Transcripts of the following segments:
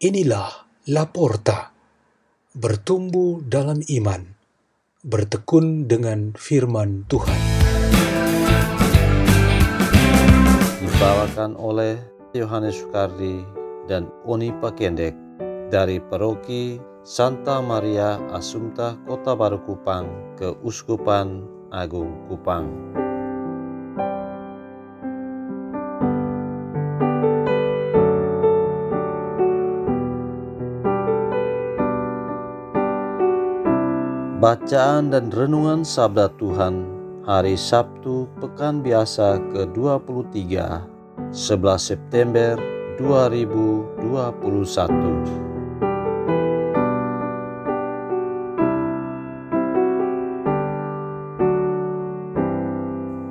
Inilah Laporta, bertumbuh dalam iman, bertekun dengan firman Tuhan. Dibawakan oleh Yohanes Sukardi dan Oni Pakendek dari Paroki Santa Maria Assumpta Kota Baru Kupang ke Uskupan Agung Kupang. Bacaan dan Renungan Sabda Tuhan Hari Sabtu Pekan Biasa ke-23 11 September 2021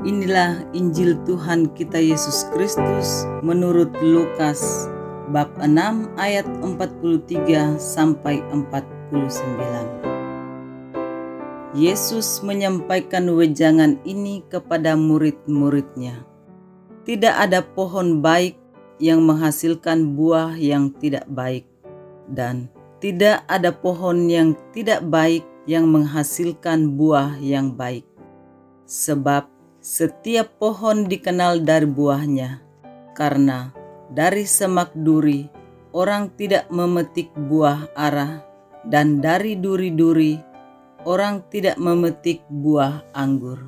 Inilah Injil Tuhan kita Yesus Kristus menurut Lukas bab 6 ayat 43 sampai 49. Yesus menyampaikan wejangan ini kepada murid-muridnya. Tidak ada pohon baik yang menghasilkan buah yang tidak baik, dan tidak ada pohon yang tidak baik yang menghasilkan buah yang baik. Sebab setiap pohon dikenal dari buahnya, karena dari semak duri orang tidak memetik buah arah, dan dari duri-duri orang tidak memetik buah anggur.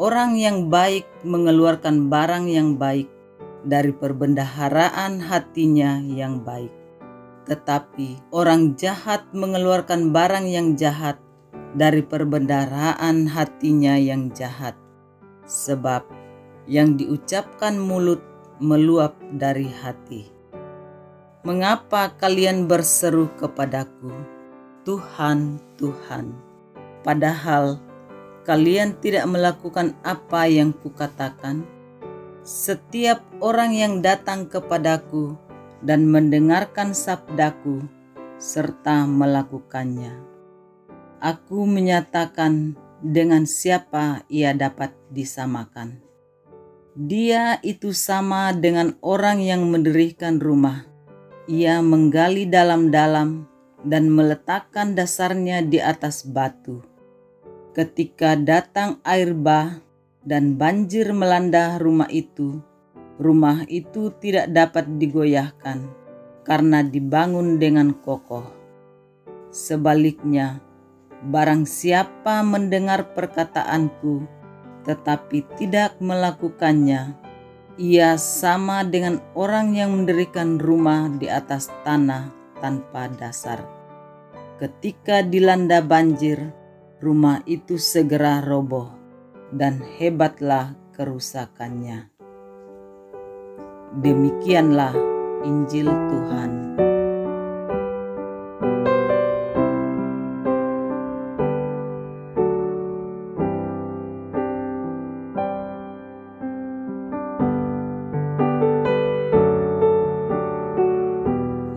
Orang yang baik mengeluarkan barang yang baik dari perbendaharaan hatinya yang baik. Tetapi orang jahat mengeluarkan barang yang jahat dari perbendaharaan hatinya yang jahat. Sebab yang diucapkan mulut meluap dari hati. Mengapa kalian berseru kepadaku? Tuhan, Tuhan. Padahal kalian tidak melakukan apa yang kukatakan. Setiap orang yang datang kepadaku dan mendengarkan sabdaku serta melakukannya. Aku menyatakan dengan siapa ia dapat disamakan. Dia itu sama dengan orang yang mendirikan rumah. Ia menggali dalam-dalam dan meletakkan dasarnya di atas batu. Ketika datang air bah dan banjir melanda rumah itu, rumah itu tidak dapat digoyahkan karena dibangun dengan kokoh. Sebaliknya, barang siapa mendengar perkataanku tetapi tidak melakukannya, ia sama dengan orang yang mendirikan rumah di atas tanah tanpa dasar. Ketika dilanda banjir, rumah itu segera roboh dan hebatlah kerusakannya. Demikianlah Injil Tuhan.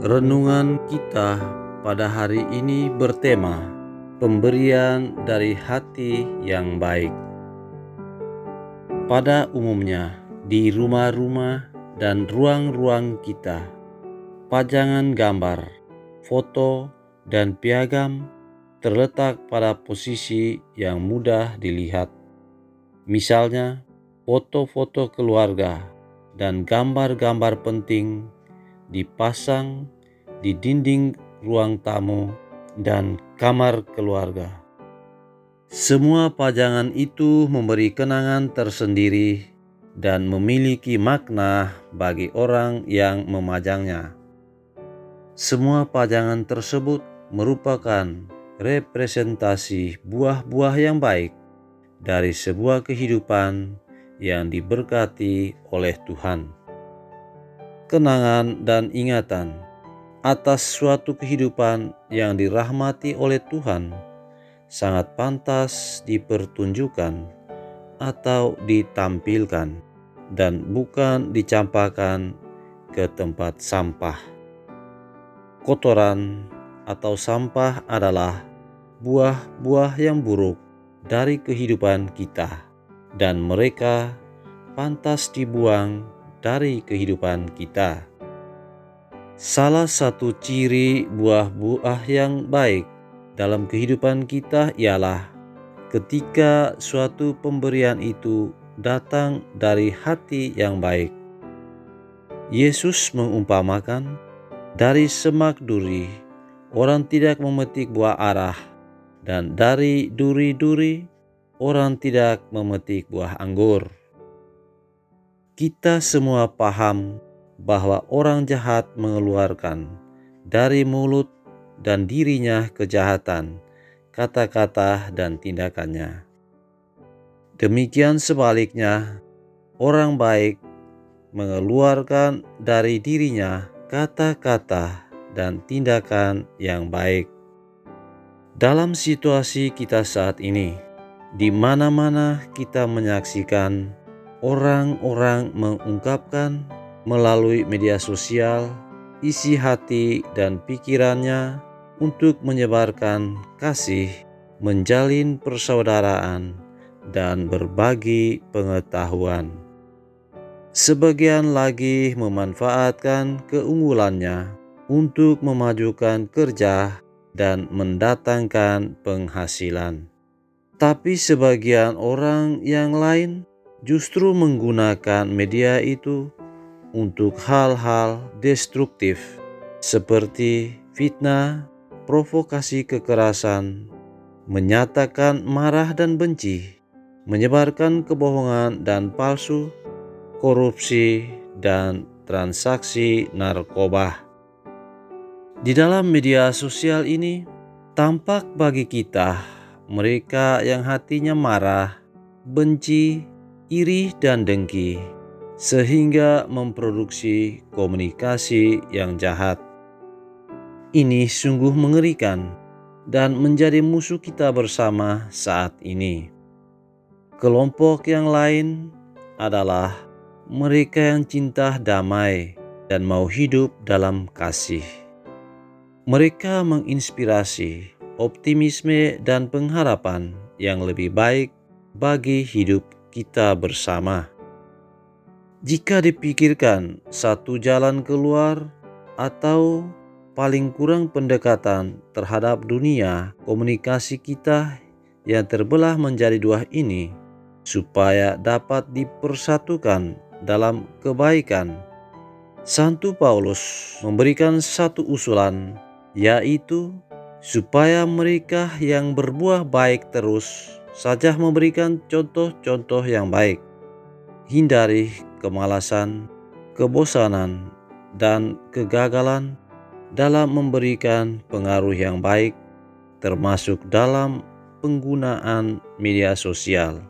Renungan kita pada hari ini bertema pemberian dari hati yang baik. Pada umumnya, di rumah-rumah dan ruang-ruang kita, pajangan gambar, foto, dan piagam terletak pada posisi yang mudah dilihat. Misalnya, foto-foto keluarga dan gambar-gambar penting dipasang di dinding ruang tamu, dan kamar keluarga. Semua pajangan itu memberi kenangan tersendiri dan memiliki makna bagi orang yang memajangnya. Semua pajangan tersebut merupakan representasi buah-buah yang baik dari sebuah kehidupan yang diberkati oleh Tuhan. Kenangan dan ingatan atas suatu kehidupan yang dirahmati oleh Tuhan sangat pantas dipertunjukkan atau ditampilkan dan bukan dicampakkan ke tempat sampah. Kotoran atau sampah adalah buah-buah yang buruk dari kehidupan kita dan mereka pantas dibuang dari kehidupan kita. Salah satu ciri buah-buah yang baik dalam kehidupan kita ialah ketika suatu pemberian itu datang dari hati yang baik. Yesus mengumpamakan, dari semak duri orang tidak memetik buah arah, dan dari duri-duri orang tidak memetik buah anggur. Kita semua paham bahwa orang jahat mengeluarkan dari mulut dan dirinya kejahatan, kata-kata, dan tindakannya. Demikian sebaliknya, orang baik mengeluarkan dari dirinya kata-kata dan tindakan yang baik. Dalam situasi kita saat ini, di mana-mana kita menyaksikan orang-orang mengungkapkan melalui media sosial isi hati dan pikirannya untuk menyebarkan kasih, menjalin persaudaraan, dan berbagi pengetahuan. Sebagian lagi memanfaatkan keunggulannya untuk memajukan kerja dan mendatangkan penghasilan. Tapi sebagian orang yang lain justru menggunakan media itu untuk hal-hal destruktif seperti fitnah, provokasi kekerasan, menyatakan marah dan benci, menyebarkan kebohongan dan palsu, korupsi, dan transaksi narkoba. Di dalam media sosial ini, tampak bagi kita mereka yang hatinya marah, benci, iri, dan dengki sehingga memproduksi komunikasi yang jahat. Ini sungguh mengerikan dan menjadi musuh kita bersama saat ini. Kelompok yang lain adalah mereka yang cinta damai dan mau hidup dalam kasih. Mereka menginspirasi optimisme dan pengharapan yang lebih baik bagi hidup kita bersama. Jika dipikirkan satu jalan keluar atau paling kurang pendekatan terhadap dunia komunikasi kita yang terbelah menjadi dua ini supaya dapat dipersatukan dalam kebaikan. Santo Paulus memberikan satu usulan yaitu supaya mereka yang berbuah baik terus saja memberikan contoh-contoh yang baik. Hindari kemalasan, kebosanan, dan kegagalan dalam memberikan pengaruh yang baik, termasuk dalam penggunaan media sosial.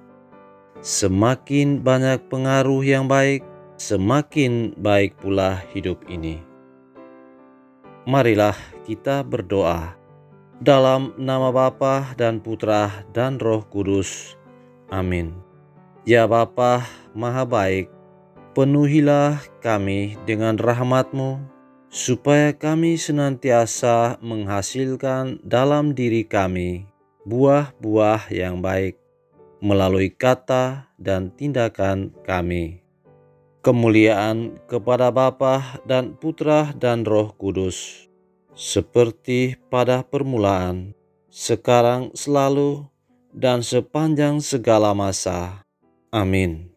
Semakin banyak pengaruh yang baik, semakin baik pula hidup ini. Marilah kita berdoa dalam nama Bapa dan Putra dan Roh Kudus. Amin. Ya Bapa, Maha Baik, penuhilah kami dengan rahmatmu, supaya kami senantiasa menghasilkan dalam diri kami buah-buah yang baik melalui kata dan tindakan kami. Kemuliaan kepada Bapa dan Putra dan Roh Kudus, seperti pada permulaan, sekarang selalu, dan sepanjang segala masa. Amin.